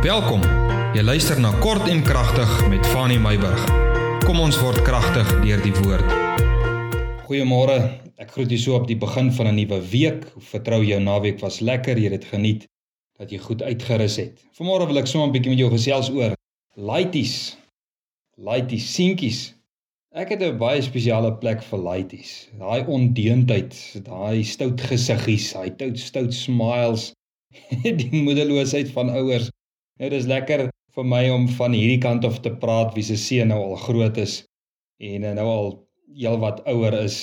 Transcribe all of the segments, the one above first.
Welkom. Jy luister na Kort en Kragtig met Fanny Meyburg. Kom ons word kragtig deur die woord. Goeiemôre. Ek groet julle so op die begin van 'n nuwe week. Vertrou jou naweek was lekker, jy het geniet dat jy goed uitgerus het. Vanmôre wil ek sommer 'n bietjie met jou gesels oor laities. Laities, seentjies. Ek het 'n baie spesiale plek vir laities. Daai ondeendheid, daai stout gesiggies, daai stout stout smiles, die moedeloosheid van ouers Nou dis lekker vir my om van hierdie kant af te praat wie se seun nou al groot is en nou al heelwat ouer is.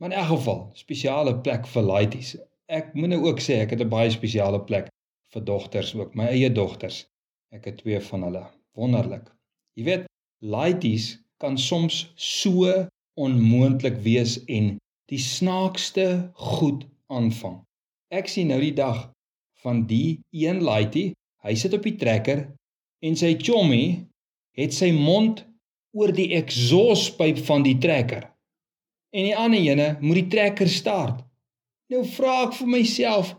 Maar in elk geval, spesiale plek vir laities. Ek moet nou ook sê ek het 'n baie spesiale plek vir dogters ook, my eie dogters. Ek het twee van hulle. Wonderlik. Jy weet, laities kan soms so onmoontlik wees en die snaakste goed aanvang. Ek sien nou die dag van die een laitie Hy sit op die trekker en sy chommy het sy mond oor die exhauspyp van die trekker. En die ander ene moet die trekker start. Nou vra ek vir myself,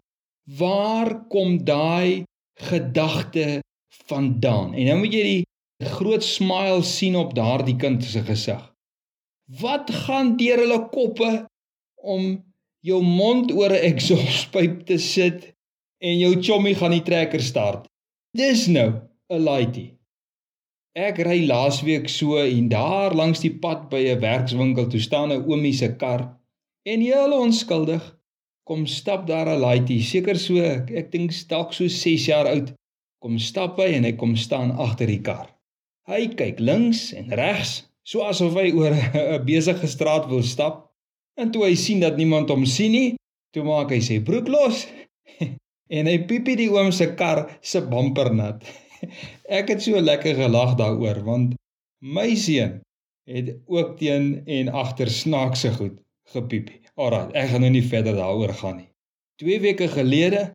waar kom daai gedagte vandaan? En nou moet jy die groot smile sien op daardie kind se gesig. Wat gaan deur hulle koppe om jou mond oor 'n exhauspyp te sit en jou chommy gaan die trekker start? Dis nou 'n laitie. Ek ry laasweek so en daar langs die pad by 'n werkswinkel toe staan 'n oomie se kar en heel onskuldig kom stap daar 'n laitie, seker so ek dink dalk so 6 jaar oud, kom stap hy en hy kom staan agter die kar. Hy kyk links en regs, so asof hy oor 'n besige straat wil stap. En toe hy sien dat niemand hom sien nie, toe maak hy sy broek los en hy piepie die oom se kar se bumper nat. Ek het so lekker gelag daaroor want my seun het ook teen en agter snaakse goed gepiepie. Alraai, ek gaan nou nie verder daaroor gaan nie. 2 weke gelede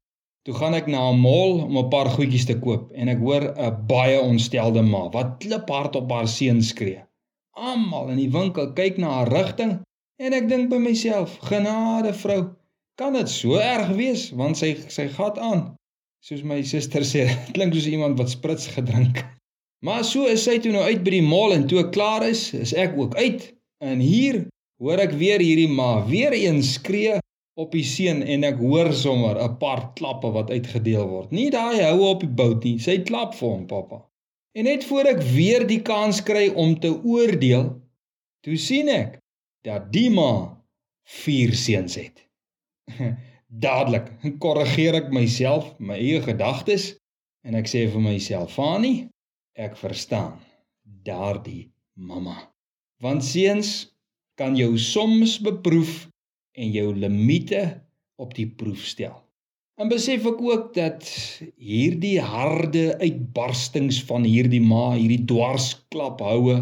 toe gaan ek na 'n mall om 'n paar goedjies te koop en ek hoor 'n baie ontstelde ma wat kliphard op haar seun skree. Almal in die winkel kyk na haar rigting en ek dink by myself, genade vrou, Kan dit so erg wees want sy sy gat aan. Soos my suster sê, klink soos iemand wat sprits gedrink. Maar so is sy toe nou uit by die mall en toe ek klaar is, is ek ook uit. En hier hoor ek weer hierdie ma weer een skree op die seun en ek hoor sommer 'n paar klappe wat uitgedeel word. Nie daai hou op die bout nie. Sy klap vir hom, pappa. En net voor ek weer die kans kry om te oordeel, toe sien ek dat die ma vier seuns het. Dadelik korrigeer ek myself, my eie gedagtes en ek sê vir myself, "Fani, ek verstaan daardie mamma." Want seuns kan jou soms beproef en jou limite op die proef stel. En besef ek ook dat hierdie harde uitbarstings van hierdie ma, hierdie dwarsklap houe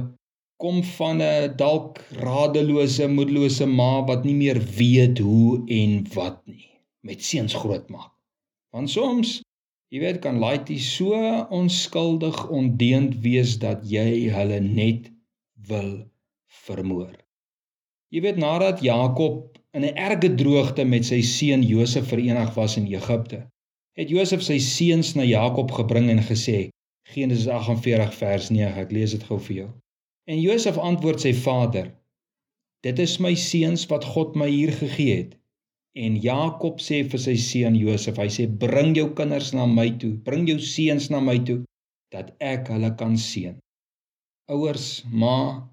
kom van 'n dalk radelose, moedelose ma wat nie meer weet hoe en wat nie met seuns grootmaak. Want soms, jy weet, kan laitie so onskuldig ondeend wees dat jy hulle net wil vermoor. Jy weet nadat Jakob in 'n erge droogte met sy seun Josef verenig was in Egipte, het Josef sy seuns na Jakob gebring en gesê: Genesis 48 vers 9, ek lees dit gou vir jou. En Josef antwoord sy vader: Dit is my seuns wat God my hier gegee het. En Jakob sê vir sy seun Josef, hy sê bring jou kinders na my toe, bring jou seuns na my toe dat ek hulle kan seën. Ouers, ma,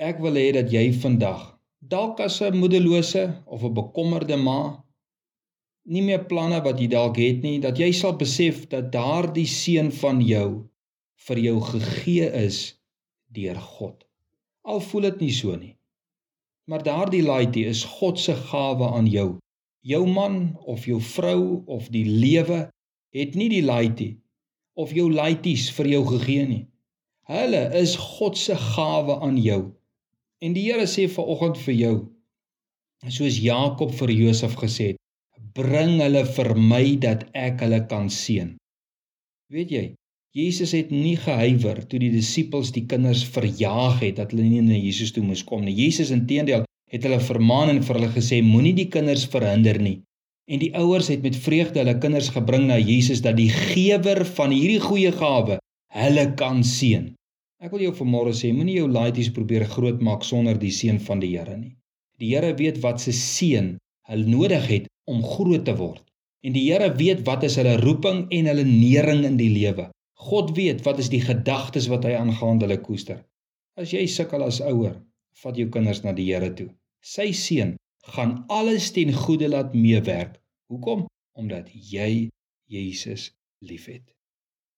ek wil hê dat jy vandag dalk as 'n moederlose of 'n bekommerde ma nie meer planne wat jy dalk het nie, dat jy sal besef dat daardie seun van jou vir jou gegee is deur God. Al voel dit nie so nie. Maar daardie laaitjie is God se gawe aan jou. Jou man of jou vrou of die lewe het nie die laaitjie of jou laaitjies vir jou gegee nie. Hulle is God se gawe aan jou. En die Here sê vanoggend vir jou soos Jakob vir Josef gesê het, bring hulle vir my dat ek hulle kan seën. Weet jy, Jesus het nie gehuiwer toe die disippels die kinders verjaag het dat hulle nie na Jesus toe moes kom nie. Jesus inteendeel het hulle vermaan en vir hulle gesê moenie die kinders verhinder nie En die ouers het met vreugde hulle kinders gebring na Jesus dat die gewer van hierdie goeie gawe hulle kan seën. Ek wil jou vanmôre sê, moenie jou laities probeer grootmaak sonder die seën van die Here nie. Die Here weet wat se seën hulle nodig het om groot te word. En die Here weet wat is hulle roeping en hulle nering in die lewe. God weet wat is die gedagtes wat hy aangaande hulle koester. As jy sukkel as ouer, vat jou kinders na die Here toe. Sy seën gaan alles ten goeie laat meewerk. Hoekom? Omdat jy Jesus liefhet.